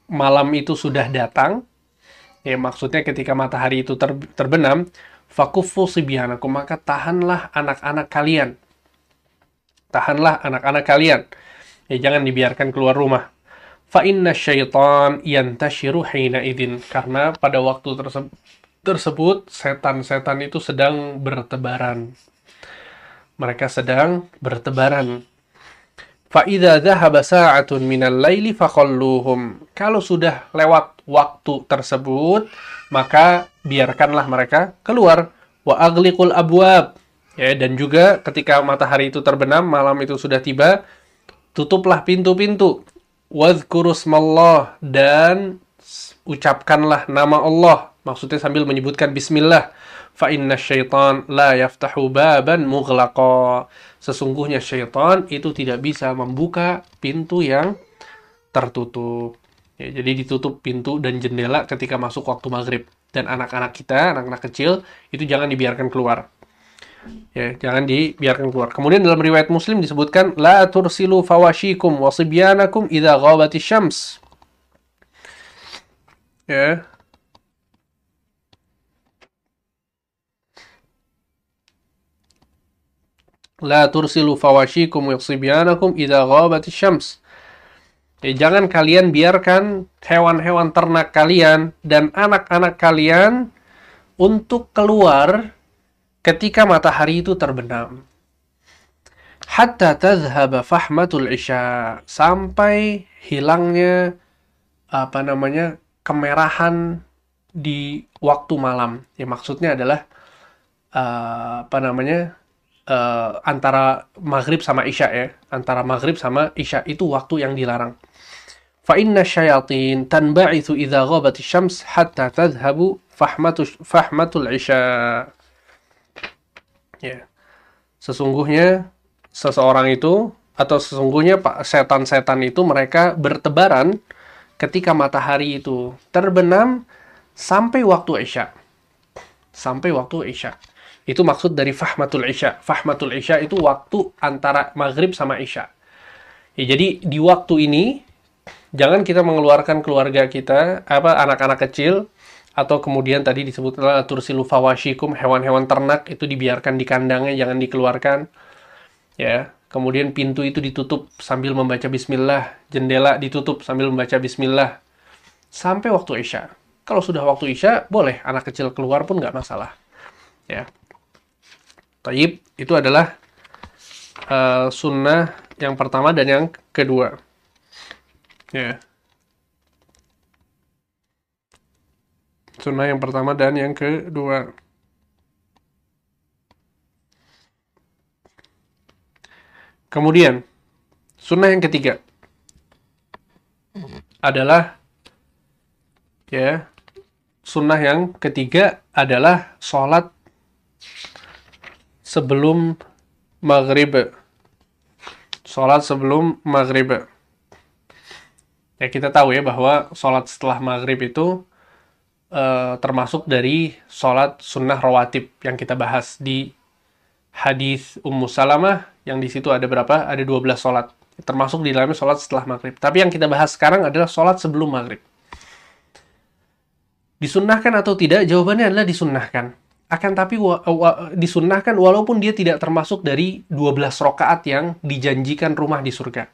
malam itu sudah datang, ya maksudnya ketika matahari itu ter, terbenam, fakuffu sibyanakum, maka tahanlah anak-anak kalian. Tahanlah anak-anak kalian. Ya jangan dibiarkan keluar rumah. Fa inna syaitan yantashiru hina idin. Karena pada waktu tersebut tersebut setan-setan itu sedang bertebaran. Mereka sedang bertebaran. Fa'idha dhahaba sa'atun minal laili faqalluhum. Kalau sudah lewat waktu tersebut, maka biarkanlah mereka keluar. Wa agliqul abwab. Ya, dan juga ketika matahari itu terbenam, malam itu sudah tiba, tutuplah pintu-pintu. Wadhkurusmallah dan ucapkanlah nama Allah Maksudnya sambil menyebutkan bismillah. Fa inna syaitan la yaftahu baban mughlaqa. Sesungguhnya syaitan itu tidak bisa membuka pintu yang tertutup. Ya, jadi ditutup pintu dan jendela ketika masuk waktu maghrib. Dan anak-anak kita, anak-anak kecil, itu jangan dibiarkan keluar. Ya, jangan dibiarkan keluar. Kemudian dalam riwayat Muslim disebutkan, La tursilu fawashikum wasibyanakum idha ghawati syams. Ya. La tursilu fawashikum wasibyanakum idha ghawati syams. Ya, jangan kalian biarkan hewan-hewan ternak kalian dan anak-anak kalian untuk keluar ketika matahari itu terbenam. Hatta tadhhaba fahmatul isya sampai hilangnya apa namanya kemerahan di waktu malam. Ya maksudnya adalah uh, apa namanya uh, antara maghrib sama isya ya, antara maghrib sama isya itu waktu yang dilarang. Inna syayatin tanba'ithu idza ghabat syams hatta tadhhabu fahmatu fahmatul isya. Ya. Sesungguhnya seseorang itu atau sesungguhnya pak setan-setan itu mereka bertebaran ketika matahari itu terbenam sampai waktu isya. Sampai waktu isya. Itu maksud dari fahmatul isya. Fahmatul isya itu waktu antara maghrib sama isya. Ya, jadi di waktu ini jangan kita mengeluarkan keluarga kita, apa anak-anak kecil, atau kemudian tadi disebutlah tursilu fawashikum, hewan-hewan ternak itu dibiarkan di kandangnya, jangan dikeluarkan. Ya, kemudian pintu itu ditutup sambil membaca bismillah, jendela ditutup sambil membaca bismillah. Sampai waktu Isya. Kalau sudah waktu Isya, boleh anak kecil keluar pun nggak masalah. Ya. Taib, itu adalah uh, sunnah yang pertama dan yang kedua. Ya. Sunnah yang pertama dan yang kedua. Kemudian, sunnah yang ketiga adalah ya sunnah yang ketiga adalah sholat sebelum maghrib. Sholat sebelum maghrib. Ya kita tahu ya bahwa sholat setelah maghrib itu uh, termasuk dari sholat sunnah rawatib yang kita bahas di hadis Ummu Salamah yang di situ ada berapa? Ada 12 sholat. Termasuk di dalamnya sholat setelah maghrib. Tapi yang kita bahas sekarang adalah sholat sebelum maghrib. Disunnahkan atau tidak? Jawabannya adalah disunnahkan. Akan tapi wa, wa, disunnahkan walaupun dia tidak termasuk dari 12 rokaat yang dijanjikan rumah di surga.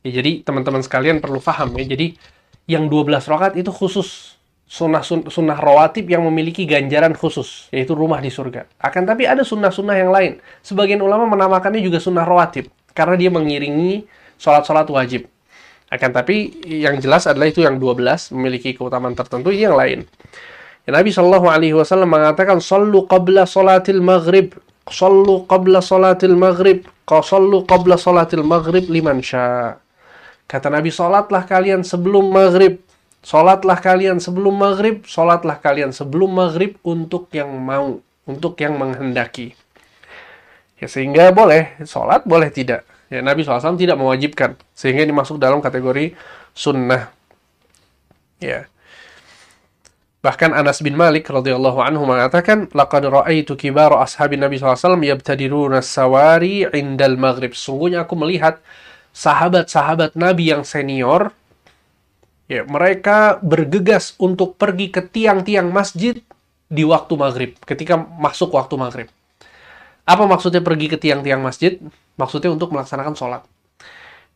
Ya, jadi teman-teman sekalian perlu paham ya. Jadi yang 12 rakaat itu khusus sunnah sun, sunnah rawatib yang memiliki ganjaran khusus yaitu rumah di surga. Akan tapi ada sunnah-sunnah yang lain. Sebagian ulama menamakannya juga sunnah rawatib karena dia mengiringi sholat-sholat wajib. Akan tapi yang jelas adalah itu yang 12 memiliki keutamaan tertentu yang lain. Ya, Nabi Shallallahu Alaihi Wasallam mengatakan, "Sallu qabla salatil maghrib." Sallu qabla salatil maghrib. Sallu qabla salatil maghrib liman syaa. Kata Nabi, sholatlah kalian sebelum maghrib. Sholatlah kalian sebelum maghrib. Sholatlah kalian sebelum maghrib untuk yang mau. Untuk yang menghendaki. Ya, sehingga boleh sholat, boleh tidak. Ya, Nabi SAW tidak mewajibkan. Sehingga ini masuk dalam kategori sunnah. Ya. Bahkan Anas bin Malik radhiyallahu anhu mengatakan, "Laqad ra'aitu kibara ashabin Nabi SAW yabtadiruna sawari indal maghrib." Sungguhnya aku melihat sahabat-sahabat Nabi yang senior, ya mereka bergegas untuk pergi ke tiang-tiang masjid di waktu maghrib, ketika masuk waktu maghrib. Apa maksudnya pergi ke tiang-tiang masjid? Maksudnya untuk melaksanakan sholat.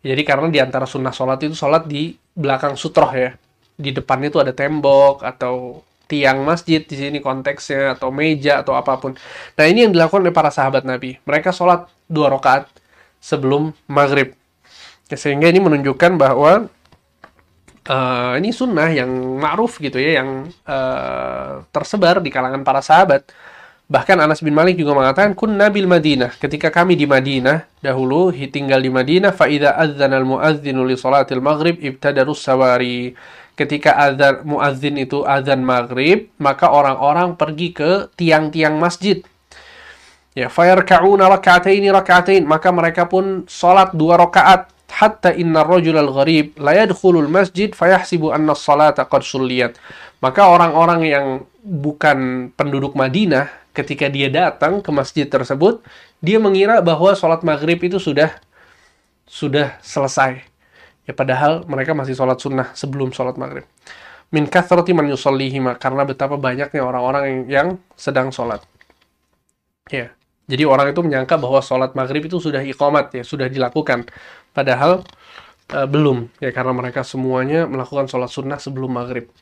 Jadi karena di antara sunnah sholat itu sholat di belakang sutroh ya. Di depan itu ada tembok atau tiang masjid di sini konteksnya atau meja atau apa pun. Nah ini yang dilakukan oleh para sahabat Nabi. Mereka sholat dua rakaat sebelum maghrib. Ya, sehingga ini menunjukkan bahwa uh, ini sunnah yang ma'ruf gitu ya, yang uh, tersebar di kalangan para sahabat. Bahkan Anas bin Malik juga mengatakan, kun nabil Madinah. Ketika kami di Madinah, dahulu tinggal di Madinah, fa'idha adzan al-mu'adzinu li salatil maghrib ibtadarus sawari. Ketika adzan muadzin itu adzan maghrib, maka orang-orang pergi ke tiang-tiang masjid. Ya, fayarka'una raka'ataini raka'atain. Maka mereka pun salat dua rakaat hatta inna rajul al-gharib la yadkhulul masjid fayahsibu anna salata qad sulliyat. Maka orang-orang yang bukan penduduk Madinah ketika dia datang ke masjid tersebut, dia mengira bahwa sholat maghrib itu sudah sudah selesai. Ya padahal mereka masih sholat sunnah sebelum sholat maghrib. Min kathrati man yusallihima karena betapa banyaknya orang-orang yang, sedang sholat. Ya. Jadi orang itu menyangka bahwa sholat maghrib itu sudah iqamat ya, sudah dilakukan. Padahal uh, belum ya karena mereka semuanya melakukan sholat sunnah sebelum maghrib.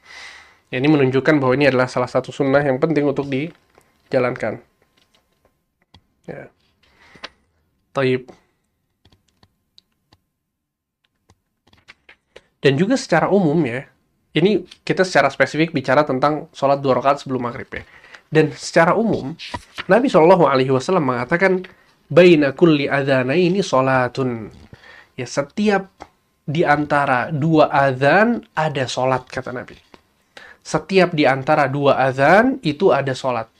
Ya, ini menunjukkan bahwa ini adalah salah satu sunnah yang penting untuk dijalankan. Ya. Taib. Dan juga secara umum ya, ini kita secara spesifik bicara tentang sholat dua rakaat sebelum maghrib ya. Dan secara umum, Nabi Shallallahu Alaihi Wasallam mengatakan, "Baina kulli adhana ini sholatun." Ya, setiap di antara dua adzan ada sholat, kata Nabi. Setiap di antara dua adzan itu ada sholat.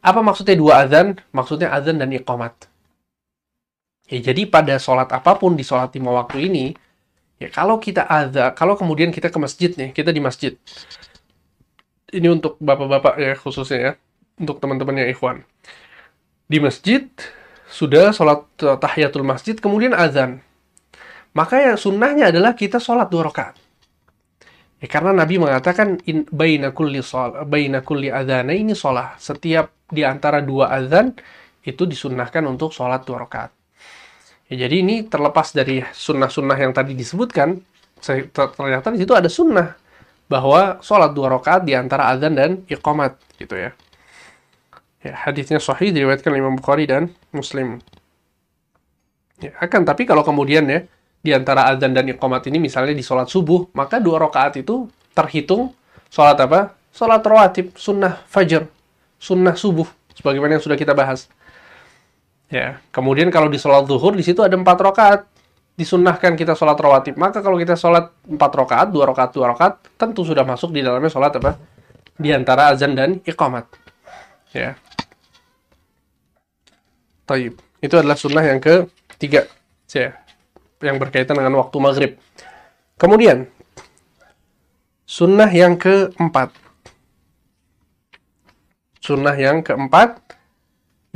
Apa maksudnya dua adzan? Maksudnya adzan dan iqamat. Ya, jadi pada sholat apa pun di sholat lima waktu ini, Ya, kalau kita ada, kalau kemudian kita ke masjid nih, kita di masjid. Ini untuk bapak-bapak ya khususnya ya, untuk teman-teman yang ikhwan. Di masjid sudah sholat tahiyatul masjid, kemudian azan. Maka yang sunnahnya adalah kita sholat dua rakaat. Ya, karena Nabi mengatakan in baina kulli baina kulli ini sholat. Setiap di antara dua azan itu disunnahkan untuk sholat dua rakaat. Ya, jadi ini terlepas dari sunnah-sunnah yang tadi disebutkan, ternyata di situ ada sunnah bahwa sholat dua rakaat di antara azan dan iqamat gitu ya. Ya, hadisnya sahih diriwayatkan Imam Bukhari dan Muslim. Ya, akan tapi kalau kemudian ya di antara azan dan iqamat ini misalnya di sholat subuh, maka dua rakaat itu terhitung sholat apa? Sholat rawatib, sunnah fajr, sunnah subuh, sebagaimana yang sudah kita bahas. Ya, kemudian kalau di sholat zuhur di situ ada empat rakaat disunahkan kita sholat rawatib. Maka kalau kita sholat empat rakaat, dua rakaat, dua rakaat, tentu sudah masuk di dalamnya sholat apa? Di antara azan dan iqamat. Ya. Taib. Itu adalah sunnah yang ketiga. Ya. Yang berkaitan dengan waktu maghrib. Kemudian, sunnah yang keempat. Sunnah yang keempat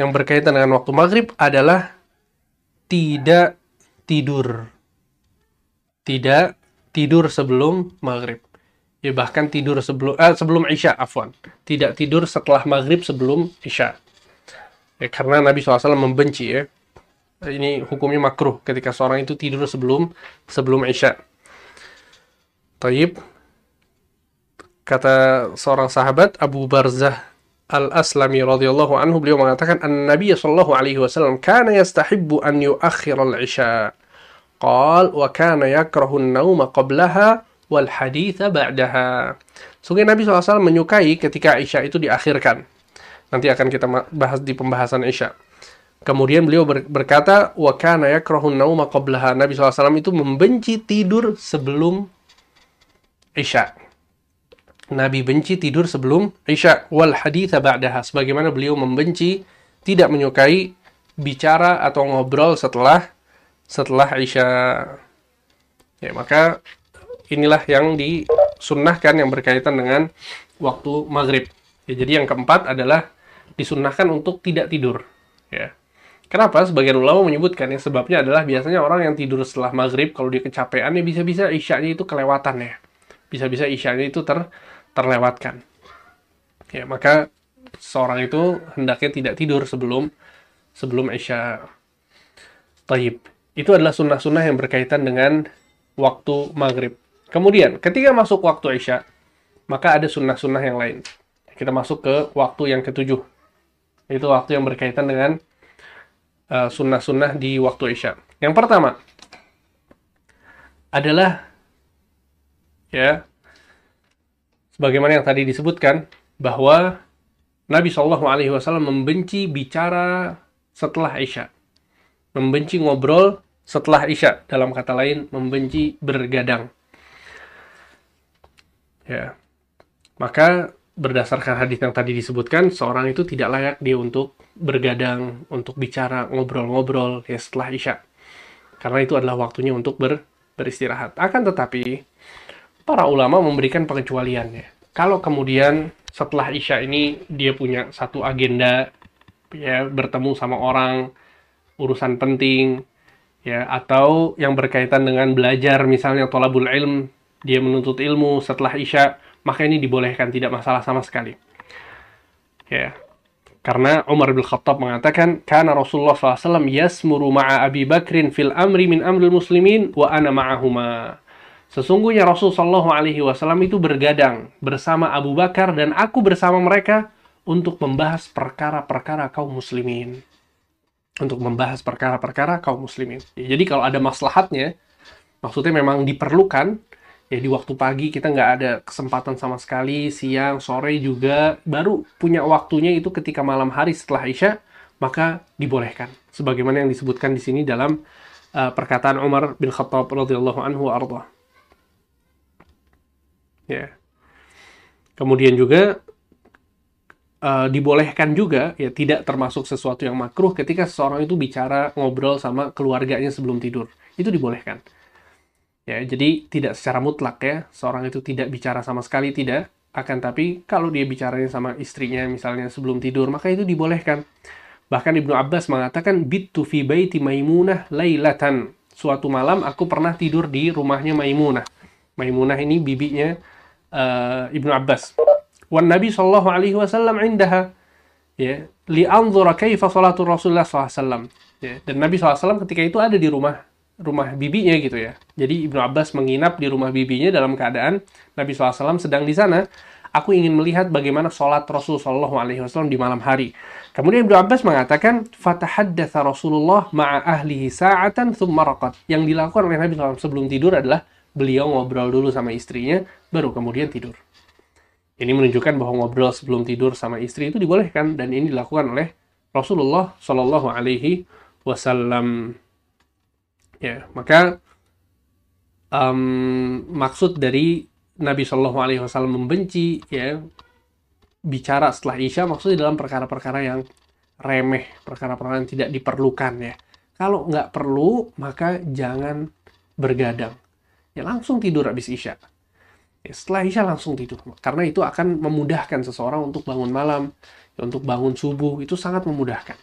yang berkaitan dengan waktu maghrib adalah tidak tidur. Tidak tidur sebelum maghrib. Ya bahkan tidur sebelum eh, sebelum isya, afwan. Tidak tidur setelah maghrib sebelum isya. Ya, karena Nabi SAW membenci ya. Ini hukumnya makruh ketika seorang itu tidur sebelum sebelum isya. Taib. Kata seorang sahabat Abu Barzah Al-Aslami radhiyallahu anhu beliau mengatakan an Nabi sallallahu alaihi wasallam kana yastahibbu an yuakhir al-isya. Qal wa kana yakrahu an-naum qablaha wal haditha ba'daha. Sungguh Nabi SAW menyukai ketika Isya itu diakhirkan. Nanti akan kita bahas di pembahasan Isya. Kemudian beliau berkata, wa kana yakrahu an-naum qablaha. Nabi SAW itu membenci tidur sebelum Isya. Nabi benci tidur sebelum Isya wal haditha ba'daha sebagaimana beliau membenci tidak menyukai bicara atau ngobrol setelah setelah Isya. Ya, maka inilah yang disunnahkan yang berkaitan dengan waktu maghrib. Ya, jadi yang keempat adalah disunnahkan untuk tidak tidur. Ya. Kenapa? Sebagian ulama menyebutkan yang sebabnya adalah biasanya orang yang tidur setelah maghrib kalau dia kecapean ya bisa-bisa isyanya itu kelewatan ya. Bisa-bisa isyanya itu ter terlewatkan. Ya, maka seorang itu hendaknya tidak tidur sebelum sebelum Isya. Taib. Itu adalah sunnah-sunnah yang berkaitan dengan waktu maghrib. Kemudian, ketika masuk waktu Isya, maka ada sunnah-sunnah yang lain. Kita masuk ke waktu yang ketujuh. Itu waktu yang berkaitan dengan uh, sunnah-sunnah di waktu Isya. Yang pertama adalah ya sebagaimana yang tadi disebutkan bahwa Nabi Shallallahu Alaihi Wasallam membenci bicara setelah isya, membenci ngobrol setelah isya, dalam kata lain membenci bergadang. Ya, maka berdasarkan hadis yang tadi disebutkan, seorang itu tidak layak dia untuk bergadang, untuk bicara, ngobrol-ngobrol ya setelah isya, karena itu adalah waktunya untuk ber, beristirahat. Akan tetapi para ulama memberikan pengecualiannya. Kalau kemudian setelah Isya ini dia punya satu agenda ya bertemu sama orang urusan penting ya atau yang berkaitan dengan belajar misalnya tolabul ilm dia menuntut ilmu setelah Isya maka ini dibolehkan tidak masalah sama sekali. Ya. Karena Umar bin Khattab mengatakan, "Kana Rasulullah SAW yasmuru ma'a Abi Bakrin fil amri min amril muslimin wa ana ma'ahuma." Sesungguhnya Rasul Shallallahu Alaihi Wasallam itu bergadang bersama Abu Bakar dan aku bersama mereka untuk membahas perkara-perkara kaum muslimin. Untuk membahas perkara-perkara kaum muslimin. Ya, jadi kalau ada maslahatnya, maksudnya memang diperlukan, ya di waktu pagi kita nggak ada kesempatan sama sekali siang sore juga baru punya waktunya itu ketika malam hari setelah isya maka dibolehkan sebagaimana yang disebutkan di sini dalam uh, perkataan Umar bin Khattab radhiyallahu anhu arda ya kemudian juga uh, dibolehkan juga ya tidak termasuk sesuatu yang makruh ketika seseorang itu bicara ngobrol sama keluarganya sebelum tidur itu dibolehkan Ya, jadi tidak secara mutlak ya, seorang itu tidak bicara sama sekali tidak, akan tapi kalau dia bicaranya sama istrinya misalnya sebelum tidur, maka itu dibolehkan. Bahkan Ibnu Abbas mengatakan bittu fi baiti Maimunah lailatan. Suatu malam aku pernah tidur di rumahnya Maimunah. Maimunah ini bibinya uh, Ibnu Abbas. Wan Nabi sallallahu alaihi wasallam indaha ya li anzura kaifa salatu Rasulullah sallallahu ya dan Nabi SAW ketika itu ada di rumah rumah bibinya gitu ya. Jadi Ibnu Abbas menginap di rumah bibinya dalam keadaan Nabi SAW sedang di sana. Aku ingin melihat bagaimana sholat Rasul Shallallahu Alaihi Wasallam di malam hari. Kemudian Ibnu Abbas mengatakan, "Fatahaddatha Rasulullah ma'a ahlihi sa'atan thumma raqat." Yang dilakukan oleh Nabi SAW sebelum tidur adalah beliau ngobrol dulu sama istrinya, baru kemudian tidur. Ini menunjukkan bahwa ngobrol sebelum tidur sama istri itu dibolehkan dan ini dilakukan oleh Rasulullah Shallallahu Alaihi Wasallam. Ya, maka um, maksud dari Nabi Shallallahu Alaihi Wasallam membenci ya bicara setelah isya maksudnya dalam perkara-perkara yang remeh, perkara-perkara yang tidak diperlukan ya. Kalau nggak perlu maka jangan bergadang. Ya langsung tidur habis isya. Ya, setelah isya langsung tidur karena itu akan memudahkan seseorang untuk bangun malam, ya, untuk bangun subuh itu sangat memudahkan.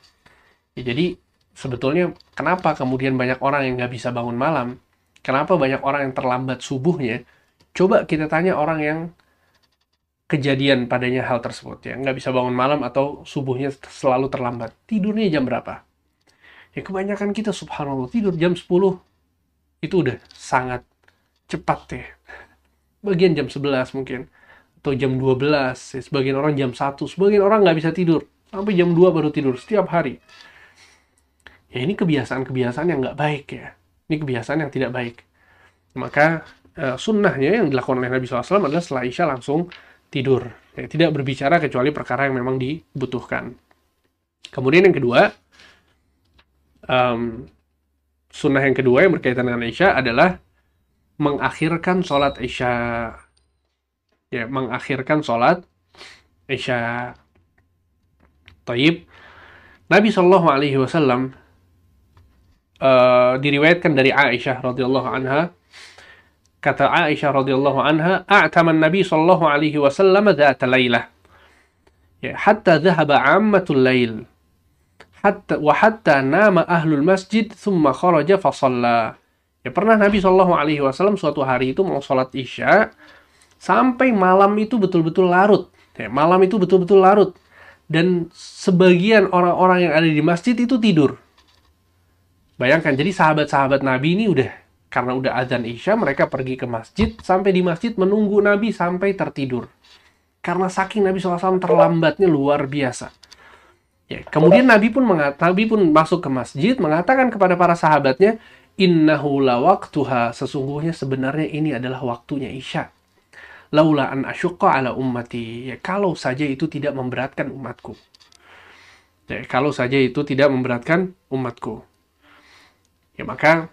Ya, jadi sebetulnya kenapa kemudian banyak orang yang nggak bisa bangun malam? Kenapa banyak orang yang terlambat subuhnya? Coba kita tanya orang yang kejadian padanya hal tersebut ya nggak bisa bangun malam atau subuhnya selalu terlambat tidurnya jam berapa ya kebanyakan kita subhanallah tidur jam 10 itu udah sangat cepat ya bagian jam 11 mungkin atau jam 12 ya, sebagian orang jam 1 sebagian orang nggak bisa tidur sampai jam 2 baru tidur setiap hari ya ini kebiasaan-kebiasaan yang nggak baik ya. Ini kebiasaan yang tidak baik. Maka uh, sunnahnya yang dilakukan oleh Nabi SAW adalah setelah Isya langsung tidur. Ya, tidak berbicara kecuali perkara yang memang dibutuhkan. Kemudian yang kedua, um, sunnah yang kedua yang berkaitan dengan Isya adalah mengakhirkan sholat Isya. Ya, mengakhirkan sholat Isya. Taib. Nabi Shallallahu Alaihi Wasallam uh, diriwayatkan dari Aisyah radhiyallahu anha kata Aisyah radhiyallahu anha a'tama Nabi sallallahu alaihi wasallam dzata lailah ya hatta dhahaba 'ammatul lail hatta wa hatta nama ahlul masjid thumma kharaja fa ya pernah Nabi sallallahu alaihi wasallam suatu hari itu mau sholat Isya sampai malam itu betul-betul larut ya, malam itu betul-betul larut dan sebagian orang-orang yang ada di masjid itu tidur Bayangkan, jadi sahabat-sahabat Nabi ini udah karena udah azan Isya, mereka pergi ke masjid, sampai di masjid menunggu Nabi sampai tertidur. Karena saking Nabi SAW terlambatnya luar biasa. Ya, kemudian Nabi pun Nabi pun masuk ke masjid mengatakan kepada para sahabatnya, Innahu lawaktuha, sesungguhnya sebenarnya ini adalah waktunya Isya. Laula an asyukka ala ummati. Ya, kalau saja itu tidak memberatkan umatku. Ya, kalau saja itu tidak memberatkan umatku. Ya maka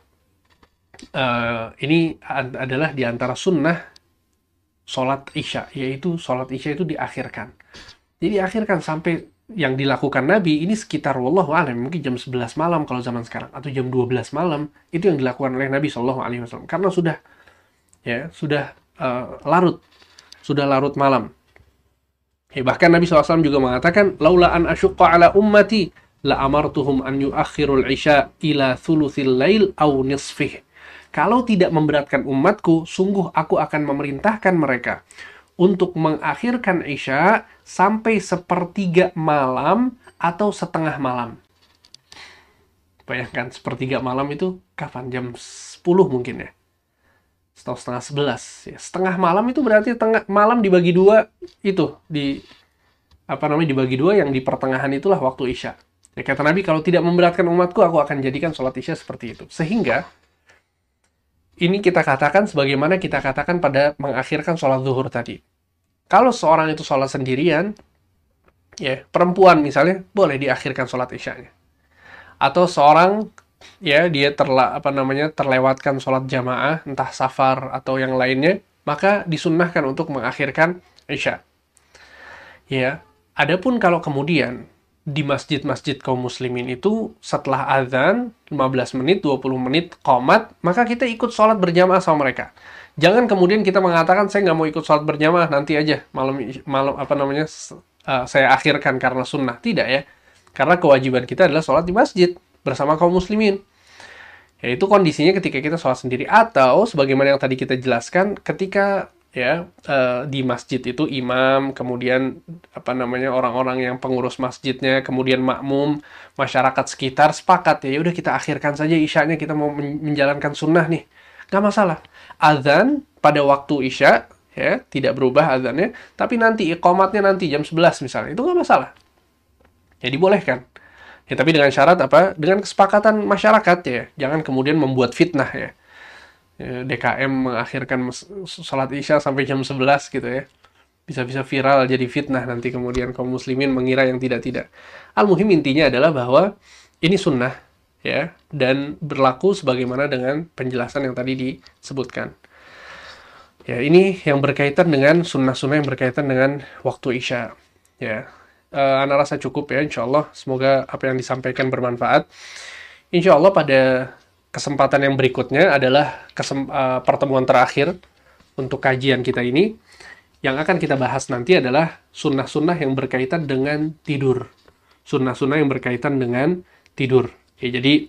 uh, ini adalah di antara sunnah sholat isya, yaitu sholat isya itu diakhirkan. Jadi diakhirkan sampai yang dilakukan Nabi ini sekitar wallahu alam mungkin jam 11 malam kalau zaman sekarang atau jam 12 malam itu yang dilakukan oleh Nabi Shallallahu alaihi wasallam karena sudah ya sudah uh, larut sudah larut malam. Ya, bahkan Nabi SAW juga mengatakan laula an asyqa ala ummati la amartuhum an yuakhirul isya ila thuluthil lail au nisfih. Kalau tidak memberatkan umatku, sungguh aku akan memerintahkan mereka untuk mengakhirkan Isya sampai sepertiga malam atau setengah malam. Bayangkan sepertiga malam itu kapan? Jam 10 mungkin ya. Atau setengah 11. Ya, setengah malam itu berarti tengah malam dibagi dua itu di apa namanya dibagi dua yang di pertengahan itulah waktu Isya. Ya, kata Nabi, kalau tidak memberatkan umatku, aku akan jadikan sholat isya seperti itu. Sehingga, ini kita katakan sebagaimana kita katakan pada mengakhirkan sholat zuhur tadi. Kalau seorang itu sholat sendirian, ya perempuan misalnya, boleh diakhirkan sholat isyanya. Atau seorang, ya dia terla, apa namanya terlewatkan sholat jamaah, entah safar atau yang lainnya, maka disunnahkan untuk mengakhirkan isya. Ya, adapun kalau kemudian di masjid-masjid kaum muslimin itu setelah azan 15 menit, 20 menit komat, maka kita ikut sholat berjamaah sama mereka. Jangan kemudian kita mengatakan saya nggak mau ikut sholat berjamaah nanti aja malam malam apa namanya uh, saya akhirkan karena sunnah. Tidak ya. Karena kewajiban kita adalah sholat di masjid bersama kaum muslimin. Yaitu kondisinya ketika kita sholat sendiri. Atau sebagaimana yang tadi kita jelaskan ketika ya uh, di masjid itu imam kemudian apa namanya orang-orang yang pengurus masjidnya kemudian makmum masyarakat sekitar sepakat ya udah kita akhirkan saja isyanya kita mau menjalankan sunnah nih. Nggak masalah azan pada waktu isya ya tidak berubah azannya tapi nanti ikomatnya nanti jam 11 misalnya itu nggak masalah. Ya dibolehkan ya tapi dengan syarat apa? Dengan kesepakatan masyarakat ya. Jangan kemudian membuat fitnah ya. Ya, DKM mengakhirkan sholat isya sampai jam 11 gitu ya. Bisa-bisa viral jadi fitnah nanti kemudian kaum muslimin mengira yang tidak-tidak. Al-muhim intinya adalah bahwa ini sunnah ya dan berlaku sebagaimana dengan penjelasan yang tadi disebutkan. Ya, ini yang berkaitan dengan sunnah-sunnah yang berkaitan dengan waktu isya. Ya, uh, anak rasa cukup ya, insya Allah. Semoga apa yang disampaikan bermanfaat. Insya Allah pada kesempatan yang berikutnya adalah kesem uh, pertemuan terakhir untuk kajian kita ini. Yang akan kita bahas nanti adalah sunnah-sunnah yang berkaitan dengan tidur. Sunnah-sunnah yang berkaitan dengan tidur. Ya, jadi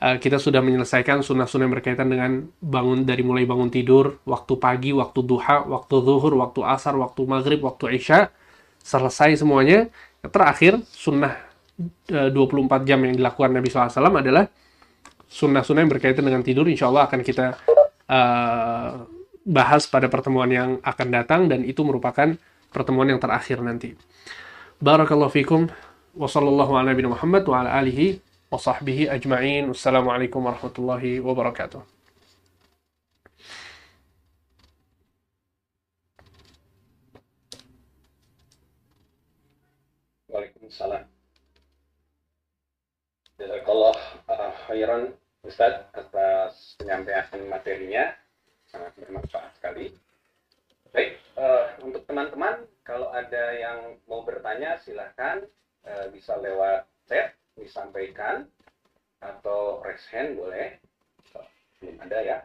uh, kita sudah menyelesaikan sunnah-sunnah yang berkaitan dengan bangun dari mulai bangun tidur, waktu pagi, waktu duha, waktu zuhur, waktu asar, waktu maghrib, waktu isya. Selesai semuanya. Terakhir, sunnah uh, 24 jam yang dilakukan Nabi SAW adalah sunnah-sunnah yang berkaitan dengan tidur insya Allah akan kita uh, bahas pada pertemuan yang akan datang dan itu merupakan pertemuan yang terakhir nanti. Barakallahu fikum wa sallallahu ala nabi Muhammad wa ala alihi wa sahbihi ajma'in. Wassalamualaikum warahmatullahi wabarakatuh. Waalaikumsalam. Jazakallah uh, khairan Ustaz atas penyampaian materinya sangat bermanfaat sekali. Baik, uh, untuk teman-teman kalau ada yang mau bertanya silahkan uh, bisa lewat chat disampaikan atau raise hand boleh. belum ada ya.